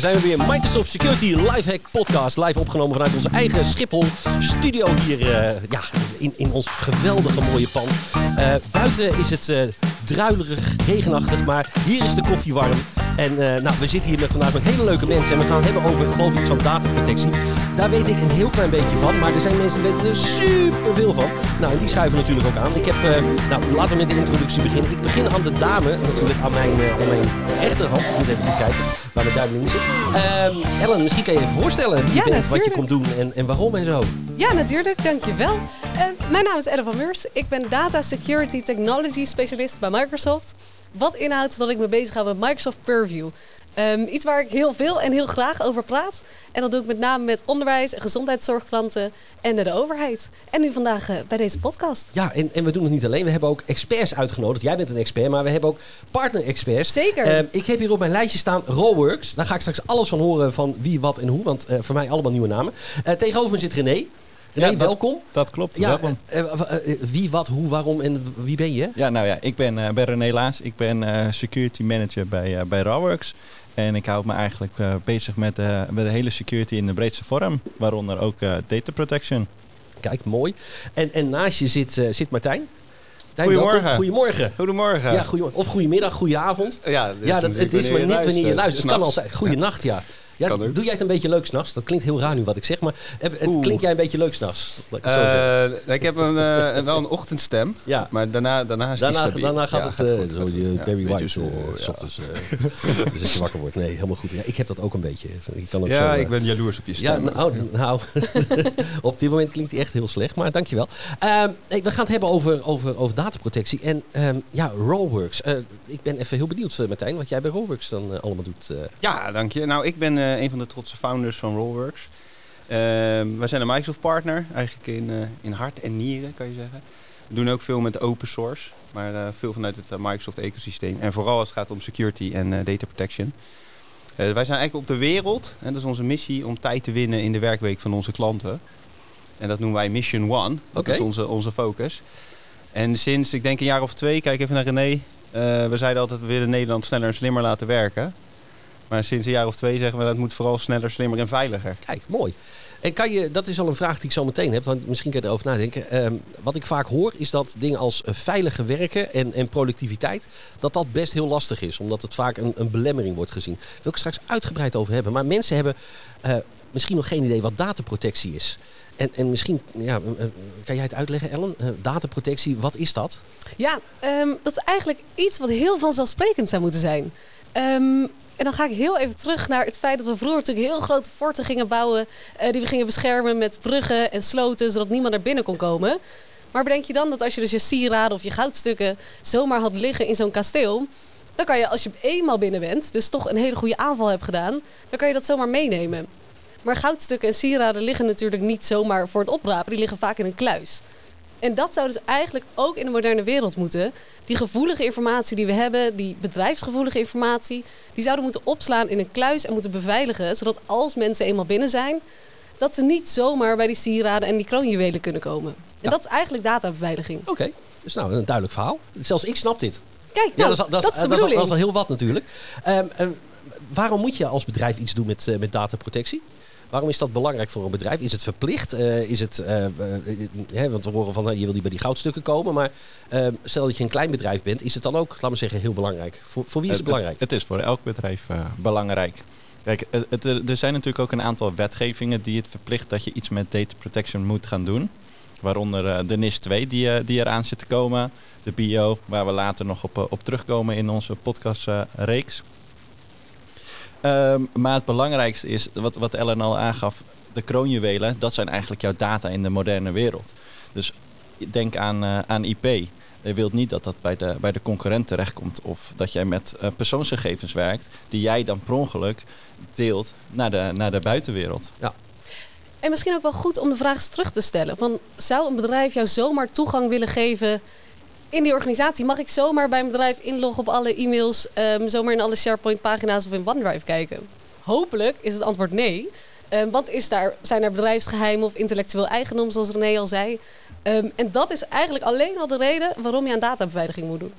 Daar zijn we weer. Microsoft Security Lifehack Podcast. Live opgenomen vanuit onze eigen Schiphol studio hier eh, ja, in, in ons geweldige mooie pand. Eh, buiten is het uh, druilerig, regenachtig, maar hier is de koffie warm. En nou, we zitten hier met, vandaag met hele leuke mensen en we gaan het hebben over, geloof ik, van dataprotectie. Daar weet ik een heel klein beetje van, maar er zijn mensen die weten er super veel van. Nou, die schuiven natuurlijk ook aan. Ik heb, nou, laten we met de introductie beginnen. Ik begin aan de dame, natuurlijk aan mijn, aan mijn rechterhand. Moet even kijken waar mijn duim in zit. Um, Ellen, misschien kan je even voorstellen wie je Ja, bent, wat je komt doen en, en waarom en zo. Ja, natuurlijk. Dankjewel. Uh, mijn naam is Ellen van Meurs. Ik ben Data Security Technology Specialist bij Microsoft. Wat inhoudt dat ik me bezig hou met Microsoft Purview. Um, iets waar ik heel veel en heel graag over praat. En dat doe ik met name met onderwijs en gezondheidszorgklanten en de overheid. En nu vandaag uh, bij deze podcast. Ja, en, en we doen het niet alleen. We hebben ook experts uitgenodigd. Jij bent een expert, maar we hebben ook partner-experts. Zeker. Uh, ik heb hier op mijn lijstje staan Rollworks. Daar ga ik straks alles van horen van wie, wat en hoe. Want uh, voor mij allemaal nieuwe namen. Uh, tegenover me zit René. René, ja, dat, welkom. Dat klopt, ja, welkom. wie, wat, hoe, waarom en wie ben je? Ja, nou ja, ik ben, ben René Laas. Ik ben security manager bij, bij Rawworks. En ik houd me eigenlijk uh, bezig met, uh, met de hele security in de breedste vorm, waaronder ook uh, data protection. Kijk, mooi. En, en naast je zit, zit Martijn. Goedemorgen. Goedemorgen. Goedemorgen. Ja, goedemorgen. Of goedemiddag, goedenavond. Ja, ja dat, het is maar net wanneer je luistert. Het kan altijd. Goedenacht, ja. Ja, kan ook. doe jij het een beetje leuk s'nachts? Dat klinkt heel raar nu wat ik zeg, maar uh, klink jij een beetje leuk s'nachts? Uh, ik heb een, uh, wel een ochtendstem, ja. maar daarna, daarna is daarna, die daarna gaat ja, het gaat goed, zo gaat je. Barry Ja, White dus als je wakker wordt. Nee, helemaal goed. Ja, ik heb dat ook een beetje. Ik kan ook ja, zo, ik ben jaloers op je stem. Ja, nou, nou op dit moment klinkt hij echt heel slecht, maar dankjewel. Hey, we gaan het hebben over, over, over dataprotectie en um, ja, Rollworks. Ik ben even heel benieuwd, Martijn, wat jij bij Rollworks dan allemaal doet. Ja, dank je. Nou, ik ben een van de trotse founders van Rollworks. Uh, wij zijn een Microsoft partner, eigenlijk in, uh, in hart en nieren kan je zeggen. We doen ook veel met open source, maar uh, veel vanuit het Microsoft ecosysteem. En vooral als het gaat om security en data protection. wij zijn eigenlijk op de wereld, en dat is onze missie, om tijd te winnen in de werkweek van onze klanten. En dat noemen wij Mission One, dat okay. is onze, onze focus. En sinds, ik denk een jaar of twee, kijk even naar René. we zeiden altijd, we willen Nederland sneller en slimmer laten werken. Maar sinds een jaar of twee zeggen we dat het moet vooral sneller, slimmer en veiliger. Kijk, mooi. En kan je, dat is al een vraag die ik zo meteen heb, want misschien kan je erover nadenken. Um, wat ik vaak hoor is dat dingen als uh, veilige werken en, en, productiviteit, dat dat best heel lastig is. Omdat het vaak een, een belemmering wordt gezien. Daar wil ik straks uitgebreid over hebben. Maar mensen hebben uh, misschien nog geen idee wat dataprotectie is. En, en misschien, ja, kan jij het uitleggen, Ellen? Uh, dataprotectie, wat is dat? Ja, um, dat is eigenlijk iets wat heel vanzelfsprekend zou moeten zijn. Um, en dan ga ik heel even terug naar het feit dat we vroeger natuurlijk heel grote forten gingen bouwen. Uh, die we gingen beschermen met bruggen en sloten, zodat niemand naar binnen kon komen. Maar bedenk je dan dat als je dus je sieraden of je goudstukken zomaar had liggen in zo'n kasteel. Dan kan je, als je eenmaal binnen bent, dus toch een hele goede aanval hebt gedaan, dan kan je dat zomaar meenemen. Maar goudstukken en sieraden liggen natuurlijk niet zomaar voor het oprapen, die liggen vaak in een kluis. En dat zou dus eigenlijk ook in de moderne wereld moeten. Die gevoelige informatie die we hebben, die bedrijfsgevoelige informatie, die zouden moeten opslaan in een kluis en moeten beveiligen, zodat als mensen eenmaal binnen zijn, dat ze niet zomaar bij die sieraden en die kroonjuwelen kunnen komen. En Ja. dat is eigenlijk databeveiliging. Oké, okay. dus nou een duidelijk verhaal. Zelfs ik snap dit. Kijk, Ja, nou, dat, is, dat, dat, is de dat, is al, bedoeling. dat is al heel wat natuurlijk. Um, um, waarom moet je als bedrijf iets doen met, uh, met dataprotectie? Waarom is dat belangrijk voor een bedrijf? Is het verplicht? Uh, is het, uh, uh, want we horen van je wil niet bij die goudstukken komen. Maar stel dat je een klein bedrijf bent, is het dan ook, laten we zeggen, heel belangrijk? Voor, voor wie is het belangrijk? Het, is voor elk bedrijf eh, belangrijk. Kijk, het, er zijn natuurlijk ook een aantal wetgevingen die het verplicht dat je iets met data protection moet gaan doen. Waaronder de NIS 2 die, die eraan zit te komen. De bio, waar we later nog op, op terugkomen in onze podcastreeks. Um, maar het belangrijkste is, wat, wat Ellen al aangaf, de kroonjuwelen, dat zijn eigenlijk jouw data in de moderne wereld. Dus denk aan, aan IP. Je wilt niet dat dat bij de, bij de concurrent terechtkomt. Of dat jij met persoonsgegevens werkt die jij dan per ongeluk deelt naar de, naar de buitenwereld. Ja. En misschien ook wel goed om de vraag eens terug te stellen. Van, zou een bedrijf jou zomaar toegang willen geven in die organisatie? Mag ik zomaar bij een bedrijf inloggen op alle e-mails, ehm, zomaar in alle SharePoint-pagina's of in OneDrive kijken? Hopelijk is het antwoord nee. Ehm, want is daar, zijn er bedrijfsgeheimen of intellectueel eigendom, zoals René al zei? Ehm, en dat is eigenlijk alleen al de reden waarom je aan databeveiliging moet doen.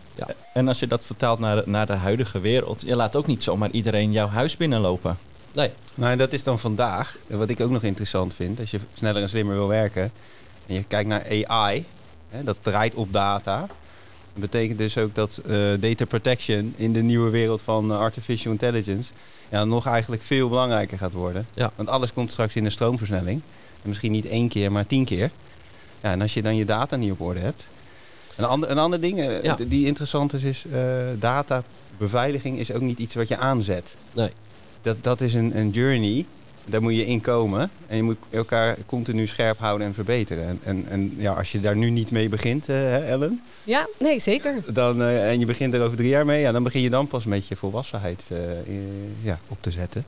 En als je dat vertaalt naar de, naar de huidige wereld, je laat ook niet zomaar iedereen jouw huis binnenlopen. Nee. Nou, dat is dan vandaag. Wat ik ook nog interessant vind, als je sneller en slimmer wil werken. En je kijkt naar AI, hè, dat draait op data. Dat betekent dus ook dat eh, data protection in de nieuwe wereld van eh, artificial intelligence ja, nog eigenlijk veel belangrijker gaat worden. Ja. Want alles komt straks in een stroomversnelling. En misschien niet één keer, maar tien keer. Ja, en als je dan je data niet op orde hebt. Een ander, een ander ding eh, Ja. die interessant is, is eh databeveiliging is ook niet iets wat je aanzet. Nee. Dat, dat is een, een journey. Daar moet je in komen. En je moet elkaar continu scherp houden en verbeteren. En, en, en ja, als je daar nu niet mee begint, eh, hè, Ellen. Ja, nee, zeker. Dan, eh, en je begint er over drie jaar mee. Ja, dan begin je dan pas met je volwassenheid eh, ja, op te zetten.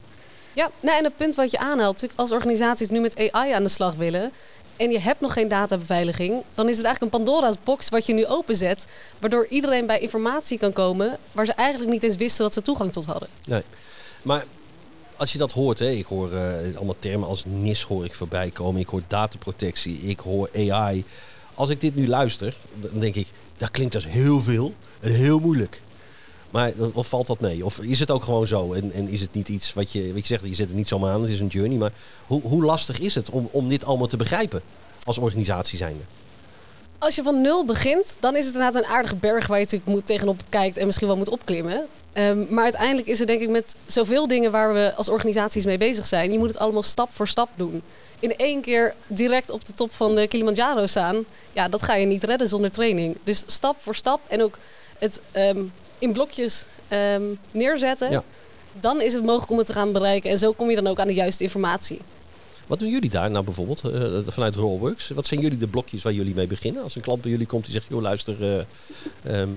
Ja, nou, en het punt wat je aanhaalt, natuurlijk als organisaties nu met AI aan de slag willen en je hebt nog geen databeveiliging, dan is het eigenlijk een Pandora's box wat je nu openzet, waardoor iedereen bij informatie kan komen waar ze eigenlijk niet eens wisten dat ze toegang tot hadden. Nee. Maar als je dat hoort, hè, ik hoor eh, allemaal termen als NIS hoor ik voorbij komen. Ik hoor dataprotectie, ik hoor AI. Als ik dit nu luister, dan denk ik, dat klinkt als heel veel en heel moeilijk. Maar of valt dat mee? Of is het ook gewoon zo? En, en is het niet iets wat je, wat je zegt, je zet het niet zomaar aan, het is een journey. Maar hoe, hoe lastig is het om, om dit allemaal te begrijpen als organisatie zijnde? Als je van nul begint, dan is het inderdaad een aardige berg waar je natuurlijk moet tegenop kijkt en misschien wel moet opklimmen. Ehm, maar uiteindelijk is het denk ik met zoveel dingen waar we als organisaties mee bezig zijn, je moet het allemaal stap voor stap doen. In één keer direct op de top van de Kilimanjaro staan, ja, dat ga je niet redden zonder training. Dus stap voor stap en ook het ehm, in blokjes ehm, neerzetten, Ja. dan is het mogelijk om het te gaan bereiken. En zo kom je dan ook aan de juiste informatie. Wat doen jullie daar nou bijvoorbeeld eh, vanuit Rollworks? Wat zijn jullie de blokjes waar jullie mee beginnen? Als een klant bij jullie komt die zegt, joh luister, eh, ehm,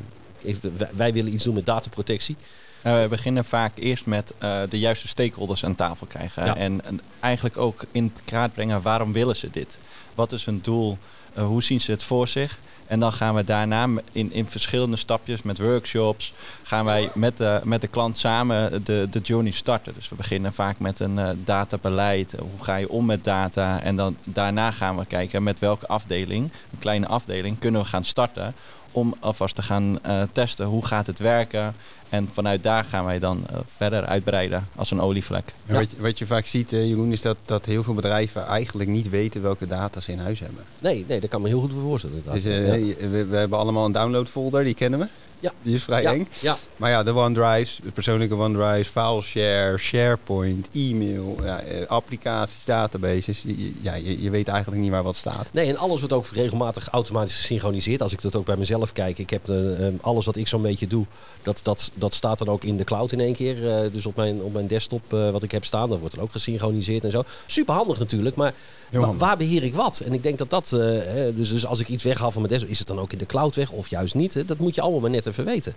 even- wij, wij willen iets doen met dataprotectie. Eh, we beginnen vaak eerst met eh, de juiste stakeholders aan tafel krijgen. Ja. En, en eigenlijk ook in kaart brengen waarom willen ze dit? Wat is hun doel? Eh, hoe zien ze het voor zich? En dan gaan we daarna in, in verschillende stapjes met workshops, gaan wij met de, met de klant samen de, de journey starten. Dus we beginnen vaak met een eh, databeleid. Hoe ga je om met data? En dan daarna gaan we kijken met welke afdeling, een kleine afdeling, kunnen we gaan starten om alvast te gaan eh, testen hoe gaat het werken. En vanuit daar gaan wij dan eh, verder uitbreiden als een olievlek. Wat, je, wat je vaak ziet, eh, Jeroen, is dat, dat heel veel bedrijven eigenlijk niet weten welke data ze in huis hebben. Nee, nee, dat kan me heel goed voorstellen. inderdaad. Dus, eh, ja. we, we hebben allemaal een downloadfolder, die kennen we. Ja. Die is vrij ja, eng. ja, Maar ja, de OneDrives, de persoonlijke OneDrives, FileShare, SharePoint, e-mail, ja, eh, applicaties, databases. Je, ja, je, je weet eigenlijk niet waar wat staat. Nee, en alles wordt ook regelmatig automatisch gesynchroniseerd. Als ik dat ook bij mezelf kijk, ik heb eh, eh, alles wat ik zo'n beetje doe, dat, dat, dat staat dan ook in de cloud in één keer. Dus op mijn, op mijn desktop wat ik heb staan, dat wordt dan ook gesynchroniseerd en zo. Super handig natuurlijk, maar wa- waar beheer ik wat? En ik denk dat dat, dus, dus als ik iets weghaal van mijn desktop, is het dan ook in de cloud weg of juist niet? Hè? Dat moet je allemaal maar net weten.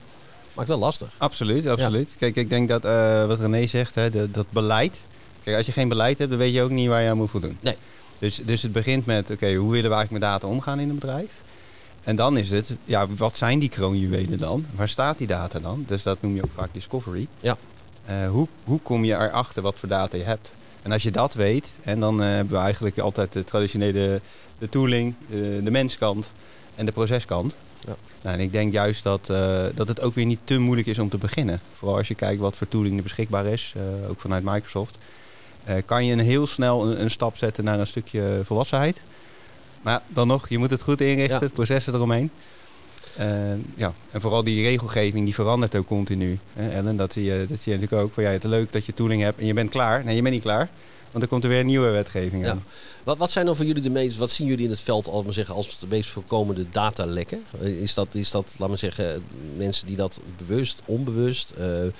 Maakt wel lastig. Absoluut, absoluut. Kijk, ik denk dat eh, wat René zegt, hè, de- dat beleid. Kijk, als je geen beleid hebt, dan weet je ook niet waar je aan moet voldoen. Nee. Dus, dus het begint met, oké, hoe willen we eigenlijk met data omgaan in een bedrijf? En dan is het, ja, wat zijn die kroonjuwelen dan? Waar staat die data dan? Dus dat noem je ook vaak discovery. Ja. Eh, hoe, hoe kom je erachter wat voor data je hebt? En als je dat weet, en dan eh, hebben we eigenlijk altijd de traditionele de tooling, de, de menskant en de proceskant. Ja. Nou, en ik denk juist dat, eh, dat het ook weer niet te moeilijk is om te beginnen. Vooral als je kijkt wat voor tooling er beschikbaar is, eh, ook vanuit Microsoft. eh, kan je een heel snel een, een stap zetten naar een stukje volwassenheid. Maar dan nog, je moet het goed inrichten, Ja. het processen eromheen. En ja, en vooral die regelgeving die verandert ook continu. Ellen, dat zie, je, dat zie je natuurlijk ook. Van, ja, het is leuk dat je tooling hebt en je bent klaar. Nee, je bent niet klaar. Want er komt er weer een nieuwe wetgeving Ja. Wat, wat zijn dan voor jullie de meest, wat zien jullie in het veld als, maar zeggen, als de meest voorkomende datalekken? Is dat, is dat, laat maar zeggen, mensen die dat bewust, onbewust, eh, eh,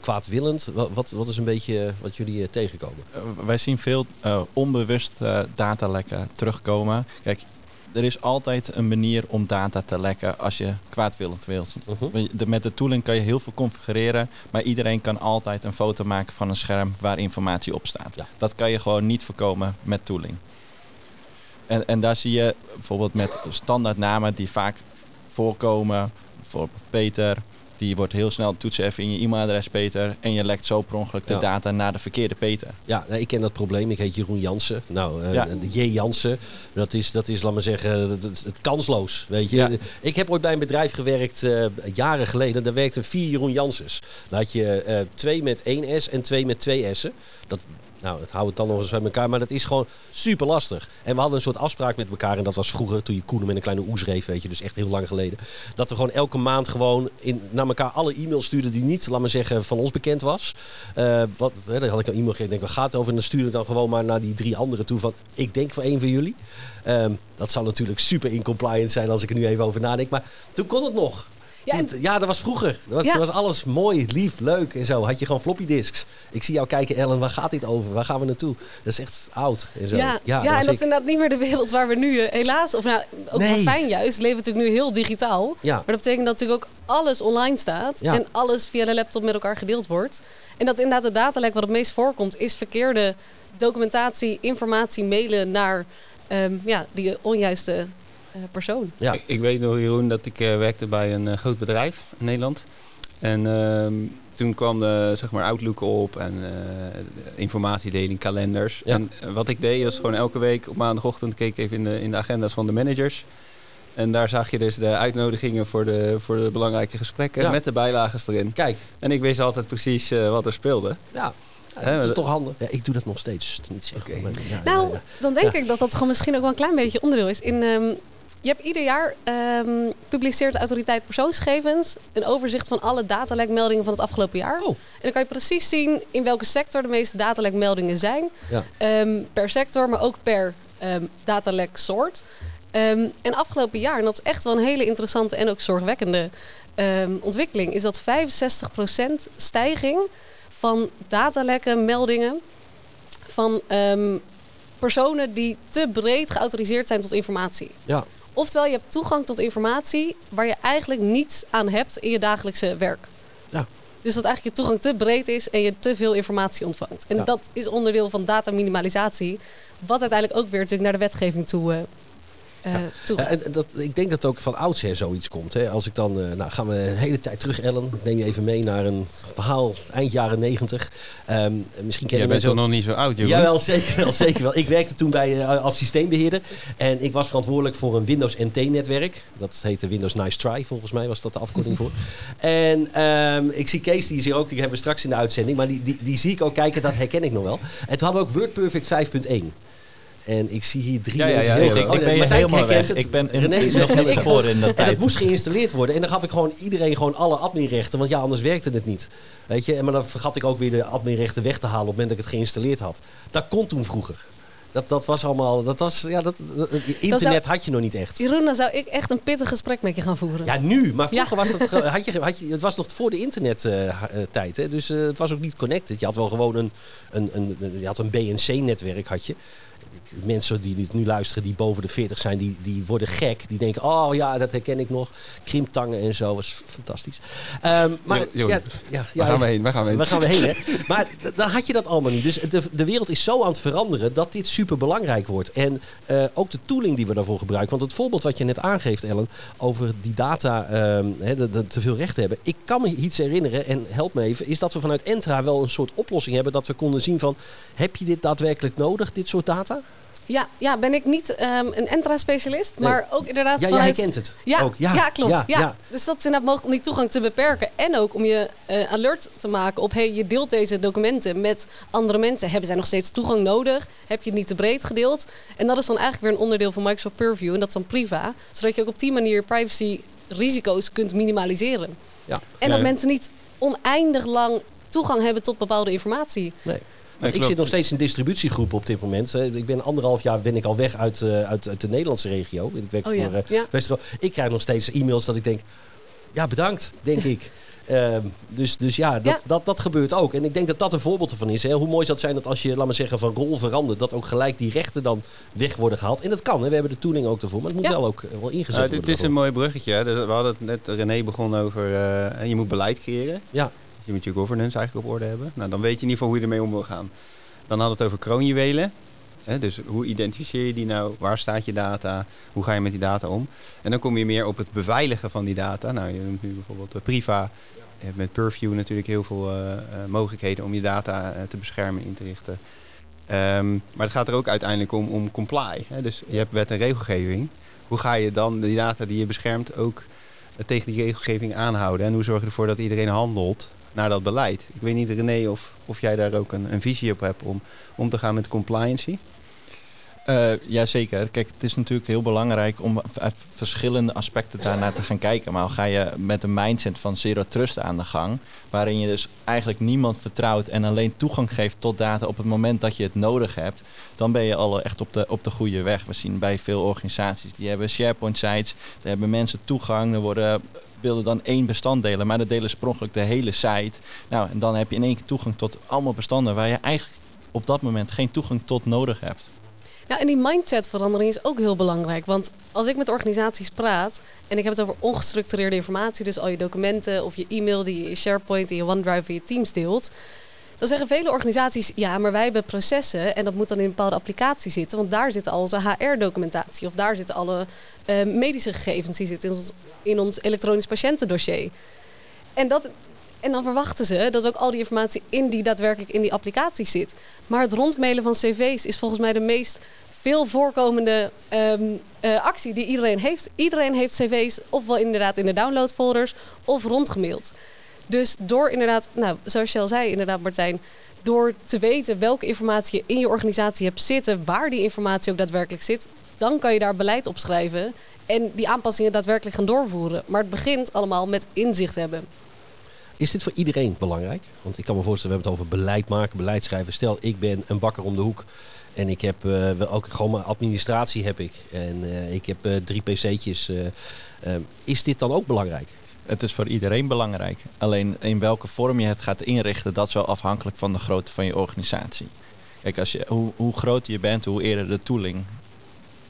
kwaadwillend? Wat, wat, is een beetje wat jullie eh, tegenkomen? Wij zien veel onbewust datalekken terugkomen. Kijk, er is altijd een manier om data te lekken als je kwaadwillend wilt. De- Met de tooling kan je heel veel configureren, maar iedereen kan altijd een foto maken van een scherm waar informatie op staat. Ja. Dat kan je gewoon niet voorkomen met tooling. En, en daar zie je bijvoorbeeld met standaardnamen die vaak voorkomen. Bijvoorbeeld Peter, die wordt heel snel toetsen even in je e-mailadres Peter. En je lekt zo per ongeluk de Ja. data naar de verkeerde Peter. Ja, nou, ik ken dat probleem. Ik heet Jeroen Jansen. Nou, Ja. J. Jansen, dat is, dat is, laat maar zeggen, dat is het kansloos. Weet je? Ja. Ik heb ooit bij een bedrijf gewerkt, eh, jaren geleden. Daar werkten vier Jeroen Jansens. Dan had je eh, twee met één S en twee met twee S'en. Dat, nou, dat houdt het dan nog eens bij elkaar. Maar dat is gewoon super lastig. En we hadden een soort afspraak met elkaar. En dat was vroeger, toen je Koenen met een kleine oes reef, weet je. Dus echt heel lang geleden. Dat we gewoon elke maand gewoon in, naar elkaar alle e-mails stuurden die niet, laat maar zeggen, van ons bekend was. Eh, wat, hè, had ik een e-mail gekregen. Denk, waar gaat het over? En dan stuurde ik dan gewoon maar naar die drie anderen toe. Van, ik denk voor één van jullie. Ehm, dat zou natuurlijk super incompliant zijn als ik er nu even over nadenk. Maar toen kon het nog. Ja, en- ja, dat was vroeger. Dat was, Ja. was alles mooi, lief, leuk en zo. Had je gewoon floppy disks. Ik zie jou kijken, Ellen, waar gaat dit over? Waar gaan we naartoe? Dat is echt oud en zo. Ja, ja, was en dat is inderdaad niet meer de wereld waar we nu eh, helaas, of nou ook Nee. fijn juist, leven natuurlijk nu heel digitaal. Ja. Maar dat betekent dat natuurlijk ook alles online staat Ja. en alles via de laptop met elkaar gedeeld wordt. En dat inderdaad het datalek wat het meest voorkomt is verkeerde documentatie, informatie mailen naar ehm, ja, die onjuiste persoon. Ja. Ik, ik weet nog, Jeroen, dat ik eh, werkte bij een eh, groot bedrijf in Nederland. En ehm, toen kwam de, zeg maar Outlook op en eh, informatiedeling, kalenders. Ja. En eh, wat ik deed was gewoon elke week op maandagochtend keek ik even in de, in de agenda's van de managers. En daar zag je dus de uitnodigingen voor de, voor de belangrijke gesprekken Ja. met de bijlagen erin. Kijk, En ik wist altijd precies eh, wat er speelde. ja. Hè, dat is toch handig. Ja, ik doe dat nog steeds. Niet zeggen. Ja, ja, Nou, ja. dan denk Ja. ik dat dat gewoon misschien ook wel een klein beetje onderdeel is. In, ehm, je hebt ieder jaar ehm, publiceert de autoriteit persoonsgegevens een overzicht van alle datalekmeldingen van het afgelopen jaar. Oh. En dan kan je precies zien in welke sector de meeste datalekmeldingen zijn. Ja. Ehm, per sector, maar ook per ehm dataleksoort. En afgelopen jaar, en dat is echt wel een hele interessante en ook zorgwekkende ontwikkeling, is dat 65% stijging van datalekken, meldingen van personen die te breed geautoriseerd zijn tot informatie. Ja. Oftewel, je hebt toegang tot informatie waar je eigenlijk niets aan hebt in je dagelijkse werk. Ja. Dus dat eigenlijk je toegang te breed is en je te veel informatie ontvangt. En Ja. dat is onderdeel van dataminimalisatie, wat uiteindelijk ook weer natuurlijk naar de wetgeving toe, eh eh, Ja, en dat, ik denk dat ook van oudsher zoiets komt. Hè. Als ik dan, eh, nou gaan we een hele tijd terug, Ellen. Ik neem je even mee naar een verhaal eind jaren negentig. Ehm, misschien kennen Jij bent toch nog niet zo oud, Jeroen? Jawel, zeker wel, zeker wel. Ik werkte toen bij, eh, als systeembeheerder. En ik was verantwoordelijk voor een Windows NT-netwerk. Dat heette Windows Nice Try, volgens mij was dat de afkorting voor. En ehm, ik zie Kees, die is hier ook, die hebben we straks in de uitzending. Maar die, die, die zie ik ook kijken, dat herken ik nog wel. En toen hadden we ook WordPerfect 5.1. En ik zie hier drie Ja, mensen ja, heel ik, ik Oh, ben je Martijn helemaal weg. het. Ik ben in, René is nog niet geboren in dat en dat tijd. moest geïnstalleerd worden. En dan gaf ik gewoon iedereen gewoon alle adminrechten. Want ja, anders werkte het niet. Weet je? En maar dan vergat ik ook weer de adminrechten weg te halen op het moment dat ik het geïnstalleerd had. Dat kon toen vroeger. Dat, dat was allemaal. Dat was, ja, dat, internet had je nog niet echt. Jeroen, dan zou ik echt een pittig gesprek met je gaan voeren. Ja, nu. Maar vroeger Ja. was dat. Had je, had je, het was nog voor de internettijd. hè dus eh, het was ook niet connected. Je had wel gewoon een, een, een, een- je had een BNC-netwerk. had je. Mensen die dit nu luisteren, die boven de 40 zijn, die, die worden gek. Die denken, oh ja, dat herken ik nog. Krimptangen en zo, was fantastisch. Ehm, maar Jo- ja, ja, ja, Waar gaan we heen? Waar gaan we heen? Waar gaan we heen, hè? Maar dan had je dat allemaal niet. Dus de, de wereld is zo aan het veranderen dat dit super belangrijk wordt. En eh, ook de tooling die we daarvoor gebruiken. Want het voorbeeld wat je net aangeeft, Ellen, over die data, ehm, hè, de, de- te veel rechten hebben. Ik kan me iets herinneren, en help me even, is dat we vanuit Entra wel een soort oplossing hebben. Dat we konden zien van, heb je dit daadwerkelijk nodig, dit soort data? Ja, ja ben ik niet ehm, een Entra-specialist, Nee. maar ook inderdaad Ja, jij herkent het. Ja, ook. ja, klopt. Ja, Ja, ja. Dus dat is inderdaad mogelijk om die toegang te beperken. En ook om je eh, alert te maken op... hey, je deelt deze documenten met andere mensen. Hebben zij nog steeds toegang nodig? Heb je het niet te breed gedeeld? En dat is dan eigenlijk weer een onderdeel van Microsoft Purview. En dat is dan Priva. Zodat je ook op die manier privacy risico's kunt minimaliseren. Ja. En Ja. dat mensen niet oneindig lang toegang hebben tot bepaalde informatie. Nee. Nee, ik klopt. zit nog steeds in distributiegroepen op dit moment. Eh, Ik ben anderhalf jaar ben ik al weg uit, eh, uit, uit de Nederlandse regio. Ik werk Oh ja, voor eh ja. Ik krijg nog steeds e-mails dat ik denk, ja bedankt, denk ik. Ehm, dus, dus ja, dat, Ja. Dat, dat gebeurt ook. En ik denk dat dat een voorbeeld ervan is. Hè. Hoe mooi zou het zijn dat als je, laat maar zeggen, van rol verandert, dat ook gelijk die rechten dan weg worden gehaald. En dat kan, hè. we hebben de tooling ook ervoor, maar het moet Ja. wel ook wel ingezet Nou, worden. dit is een mooi bruggetje. hè. Dus we hadden het net, René begon over, eh, je moet beleid creëren. Ja, je moet je governance eigenlijk op orde hebben. Nou, dan weet je in ieder geval hoe je ermee om wil gaan. Dan hadden we het over kroonjuwelen. Dus hoe identificeer je die nou? Waar staat je data? Hoe ga je met die data om? En dan kom je meer op het beveiligen van die data. Nou, je noemt nu bijvoorbeeld eh, Priva. Je hebt met Purview natuurlijk heel veel eh, eh, mogelijkheden om je data te beschermen en in te richten. Ehm, maar het gaat er ook uiteindelijk om, om comply. Dus je hebt wet en regelgeving. Hoe ga je dan die data die je beschermt ook tegen die regelgeving aanhouden? En hoe zorg je ervoor dat iedereen handelt naar dat beleid? Ik weet niet, René, of, of jij daar ook een, een visie op hebt om om te gaan met compliancy. Eh jazeker. Kijk, het is natuurlijk heel belangrijk om uit verschillende aspecten daarnaar te gaan kijken. Maar al ga je met een mindset van zero trust aan de gang, waarin je dus eigenlijk niemand vertrouwt en alleen toegang geeft tot data op het moment dat je het nodig hebt, dan ben je al echt op de, op de goede weg. We zien bij veel organisaties, die hebben SharePoint sites, daar hebben mensen toegang, er worden wilden dan één bestand delen, maar dat delen sprongelijk de hele site. Nou, en dan heb je in één keer toegang tot allemaal bestanden waar je eigenlijk op dat moment geen toegang tot nodig hebt. Ja, en die mindsetverandering is ook heel belangrijk. Want als ik met organisaties praat en ik heb het over ongestructureerde informatie, dus al je documenten of je e-mail die je in SharePoint, in je OneDrive, in je Teams deelt, dan zeggen vele organisaties, ja, maar wij hebben processen en dat moet dan in een bepaalde applicatie zitten, want daar zit al onze HR-documentatie of daar zitten alle eh, medische gegevens, die zitten in ons, in ons elektronisch patiëntendossier. En dat, en dan verwachten ze dat ook al die informatie in die daadwerkelijk in die applicatie zit. Maar het rondmailen van cv's is volgens mij de meest veel voorkomende ehm, eh, actie die iedereen heeft. Iedereen heeft cv's ofwel inderdaad in de downloadfolders of rondgemaild. Dus door inderdaad, nou, zoals je al zei inderdaad Martijn, door te weten welke informatie je in je organisatie hebt zitten, waar die informatie ook daadwerkelijk zit, dan kan je daar beleid op schrijven en die aanpassingen daadwerkelijk gaan doorvoeren. Maar het begint allemaal met inzicht hebben. Is dit voor iedereen belangrijk? Want ik kan me voorstellen, we hebben het over beleid maken, beleid schrijven. Stel, ik ben een bakker om de hoek en ik heb wel ook gewoon mijn administratie heb ik. En eh, ik heb eh, drie pc'tjes. is dit dan ook belangrijk? Het is voor iedereen belangrijk. Alleen in welke vorm je het gaat inrichten, dat is wel afhankelijk van de grootte van je organisatie. Kijk, als je, hoe, hoe groter je bent, hoe eerder de tooling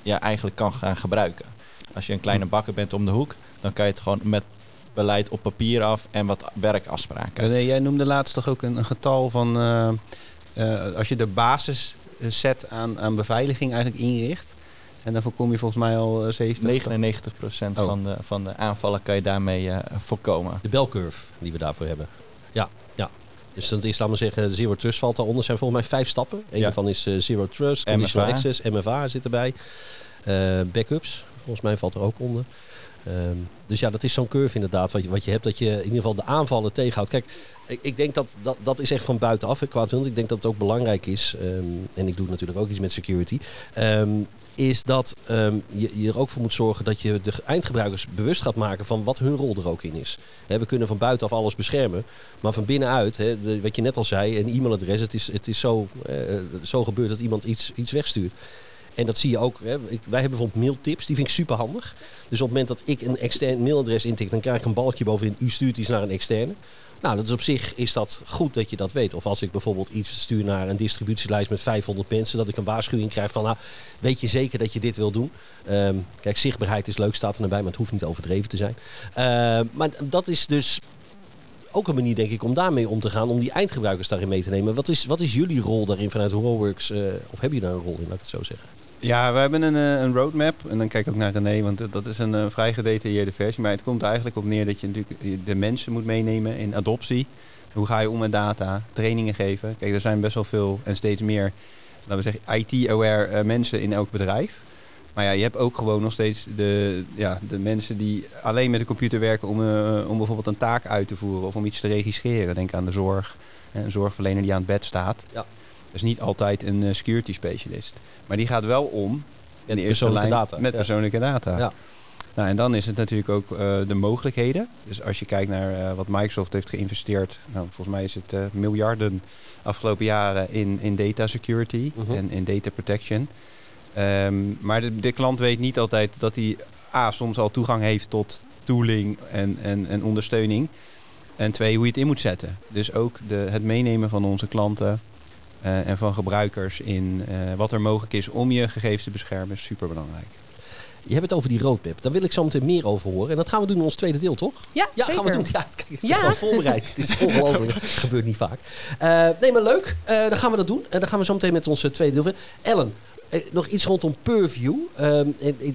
je eigenlijk kan gaan gebruiken. Als je een kleine bakker bent om de hoek, dan kan je het gewoon met beleid op papier af en wat werkafspraken. René, jij noemde laatst toch ook een, een getal van eh, eh, als je de basisset aan, aan beveiliging eigenlijk inricht. En dan voorkom je volgens mij al eh, 70. 99% Oh. van, de, van de aanvallen kan je daarmee eh, voorkomen. De belcurve die we daarvoor hebben. Ja, ja. Dus dat is, laten we zeggen, Zero Trust valt daaronder. zijn volgens mij vijf stappen. Eén Ja. daarvan is eh, Zero Trust, Conditional MFA. Access, MFA zit erbij. Eh, backups, volgens mij valt er ook onder. Ehm, dus ja, dat is zo'n curve inderdaad, wat je, wat je hebt, dat je in ieder geval de aanvallen tegenhoudt. Kijk, ik, ik denk dat, dat dat is echt van buitenaf, kwaadwillend. Ik denk dat het ook belangrijk is, ehm, en ik doe natuurlijk ook iets met security, ehm, is dat je, je er ook voor moet zorgen dat je de eindgebruikers bewust gaat maken van wat hun rol er ook in is. We kunnen van buitenaf alles beschermen, maar van binnenuit, wat je net al zei, een e-mailadres, het is, het is zo, eh, zo gebeurd dat iemand iets, iets wegstuurt. En dat zie je ook. Hè. Wij hebben bijvoorbeeld mailtips, die vind ik super handig. Dus op het moment dat ik een extern mailadres intik, dan krijg ik een balkje bovenin. U stuurt iets naar een externe. Nou, dat is op zich is dat goed dat je dat weet. Of als ik bijvoorbeeld iets stuur naar een distributielijst met 500 mensen, dat ik een waarschuwing krijg van, nou, weet je zeker dat je dit wil doen? Ehm, kijk, zichtbaarheid is leuk, staat er erbij, maar het hoeft niet overdreven te zijn. Ehm, maar dat is dus ook een manier, denk ik, om daarmee om te gaan, om die eindgebruikers daarin mee te nemen. Wat is, wat is jullie rol daarin vanuit Rollworks? eh, of heb je daar een rol in, laat ik het zo zeggen? Ja, we hebben een, eh, een roadmap. En dan kijk ik ook naar René, want dat- is een eh, vrij gedetailleerde versie. Maar het komt eigenlijk op neer dat je natuurlijk de mensen moet meenemen in adoptie. Hoe ga je om met data? Trainingen geven. Kijk, er zijn best wel veel en steeds meer, laten we zeggen, IT-aware eh, mensen in elk bedrijf. Maar ja, je hebt ook gewoon nog steeds de, ja, de mensen die alleen met de computer werken om, om bijvoorbeeld een taak uit te voeren of om iets te registreren. Denk aan de zorg. Een zorgverlener die aan het bed staat. Ja. Dat is niet altijd een eh, security specialist. Maar die gaat wel om in de eerste lijn data. met persoonlijke data. Ja. Nou, en dan is het natuurlijk ook eh, de mogelijkheden. Dus als je kijkt naar eh, wat Microsoft heeft geïnvesteerd, nou, volgens mij is het miljarden afgelopen jaren in, in data security Mhm. en in data protection. Ehm, maar de, de klant weet niet altijd dat hij A, soms al toegang heeft tot tooling en, en, en ondersteuning. En twee, hoe je het in moet zetten. Dus ook de, het meenemen van onze klanten eh, en van gebruikers in eh, wat er mogelijk is om je gegevens te beschermen, is super belangrijk. Je hebt het over die roadmap. Daar wil ik zo meteen meer over horen. En dat gaan we doen in ons tweede deel, toch? Ja, Ja, zeker. gaan we doen. Ja, kijk, ik ben Ja. gewoon voorbereid. Het is ongelooflijk. Dat gebeurt niet vaak. Eh, nee, maar leuk. Eh, dan gaan we dat doen. En dan gaan we zo meteen met ons tweede deel verder. Ellen, nog iets rondom Purview. Ehm, en, eh,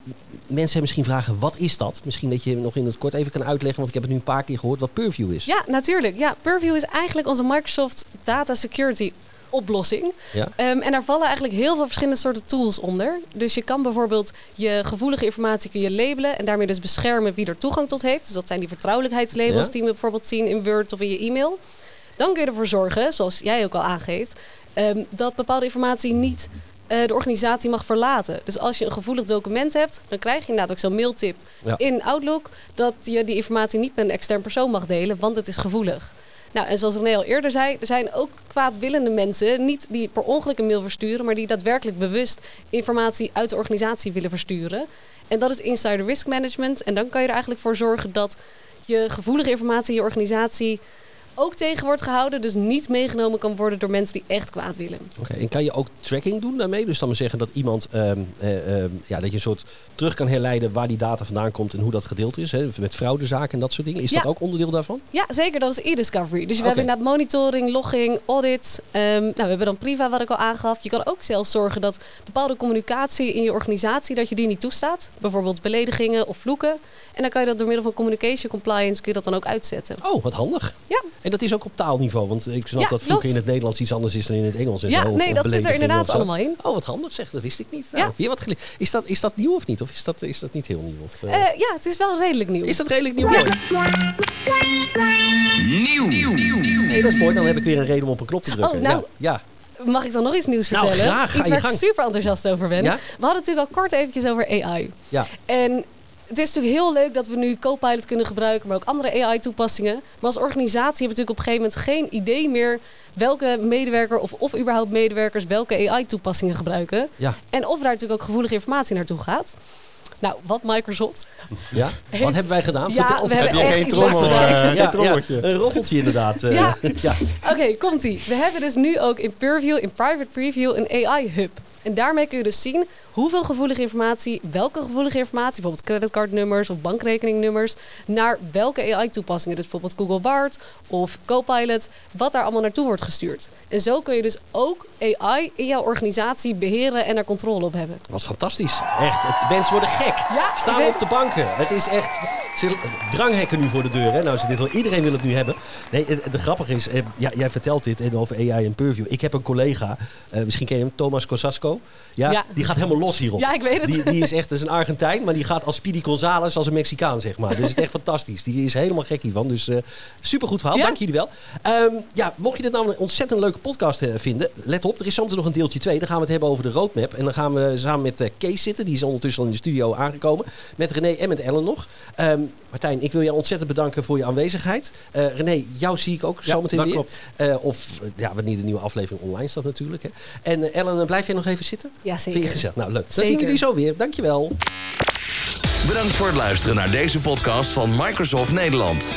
mensen hebben misschien vragen, wat is dat? Misschien dat je nog in het kort even kan uitleggen. Want ik heb het nu een paar keer gehoord wat Purview is. Ja, natuurlijk. Ja, Purview is eigenlijk onze Microsoft Data Security oplossing. Ja. Ehm, en daar vallen eigenlijk heel veel verschillende soorten tools onder. Dus je kan bijvoorbeeld je gevoelige informatie kun je labelen en daarmee dus beschermen wie er toegang tot heeft. Dus dat zijn die vertrouwelijkheidslabels Ja. die we bijvoorbeeld zien in Word of in je e-mail. Dan kun je ervoor zorgen, zoals jij ook al aangeeft, ehm, dat bepaalde informatie niet eh, de organisatie mag verlaten. Dus als je een gevoelig document hebt, dan krijg je inderdaad ook zo'n mailtip Ja. in Outlook dat je die informatie niet met een extern persoon mag delen, want het is gevoelig. Nou, en zoals René al eerder zei, er zijn ook kwaadwillende mensen, niet die per ongeluk een mail versturen, maar die daadwerkelijk bewust informatie uit de organisatie willen versturen. En dat is insider risk management. En dan kan je er eigenlijk voor zorgen dat je gevoelige informatie in je organisatie ook tegen wordt gehouden. Dus niet meegenomen kan worden door mensen die echt kwaad willen. Oké, En kan je ook tracking doen daarmee? Dus dan maar zeggen dat iemand, ehm, eh, ehm, ja, dat je een soort terug kan herleiden waar die data vandaan komt en hoe dat gedeeld is. Hè? Met fraudezaken en dat soort dingen. Is Ja. dat ook onderdeel daarvan? Ja, zeker. Dat is e-discovery. Dus we hebben inderdaad monitoring, logging, audit. Ehm, nou, we hebben dan Priva, wat ik al aangaf. Je kan ook zelfs zorgen dat bepaalde communicatie in je organisatie, dat je die niet toestaat. Bijvoorbeeld beledigingen of vloeken. En dan kan je dat door middel van communication compliance, kun je dat dan ook uitzetten. Oh, wat handig. Ja. En dat is ook op taalniveau, want ik snap Ja, dat vroeger in het Nederlands iets anders is dan in het Engels. En Ja, zo, of- nee, dat zit er inderdaad allemaal in. Oh, wat handig zeg, dat wist ik niet. Ja. Nou, weer wat geleerd. Is dat, is dat nieuw of niet? Of is dat, is dat niet heel nieuw? Of, eh, Eh, ja, het is wel redelijk nieuw. is dat redelijk nieuw? Mooi. Nee, dat is mooi. Dan heb ik weer een reden om op een knop te drukken. Oh, nou, ja, ja. Mag ik dan nog iets nieuws Nou, vertellen? graag, ga iets je waar ik gang. super enthousiast over ben. Ja? We hadden het natuurlijk al kort eventjes over AI. ja. En het is natuurlijk heel leuk dat we nu Copilot kunnen gebruiken, maar ook andere AI-toepassingen. Maar als organisatie hebben we natuurlijk op een gegeven moment geen idee meer welke medewerker of, of überhaupt medewerkers welke AI-toepassingen gebruiken. Ja. En of daar natuurlijk ook gevoelige informatie naartoe gaat. Nou, wat Microsoft. ja. Heeft- Wat hebben wij gedaan? Ja, Vertel. we hebben Heb je echt geen iets trommel, gedaan. eh, ja, geen trommeltje? ja, een roffeltje inderdaad. eh. Ja. ja. Oké, komt-ie. We hebben dus nu ook in Purview, in Private Preview, een AI-hub. En daarmee kun je dus zien hoeveel gevoelige informatie, welke gevoelige informatie, bijvoorbeeld creditcardnummers of bankrekeningnummers, naar welke AI-toepassingen, dus bijvoorbeeld Google Bard of Copilot, wat daar allemaal naartoe wordt gestuurd. En zo kun je dus ook AI in jouw organisatie beheren en er controle op hebben. Wat fantastisch. Echt, het, mensen worden gek. Ja, Staan op de banken. Het is echt... Dranghekken nu voor de deur. Hè? Nou, ze dit wel, iedereen wil het nu hebben. Nee, het, het grappige is... eh, ja, jij vertelt dit en over AI en Purview. Ik heb een collega, eh, misschien ken je hem, Thomas Kosasco. Ja, Ja. Die gaat helemaal los hierop. Ja, ik weet het. Die, die is echt is een Argentijn, maar die gaat als Speedy Gonzales als een Mexicaan, zeg maar. Dus het is echt fantastisch. Die is helemaal gek hiervan. Dus eh supergoed verhaal. Ja. Dank jullie wel. Ehm, ja, mocht je dit nou een ontzettend leuke podcast eh, vinden, let op, er is zometeen nog een deeltje 2. Dan gaan we het hebben over de roadmap. En dan gaan we samen met eh, Kees zitten. Die is ondertussen al in de studio aangekomen. Met René en met Ellen nog. Martijn, ik wil jou ontzettend bedanken voor je aanwezigheid. Eh, René, jou zie ik ook Ja, zometeen weer. klopt. Eh, of eh, ja, wanneer de nieuwe aflevering online staat natuurlijk. Hè. En Ellen, blijf jij nog even zitten? Ja, Vind je zeker. gezellig? Nou, leuk. Dan Zeker. zien we jullie zo weer. Dankjewel. Bedankt voor het luisteren naar deze podcast van Microsoft Nederland.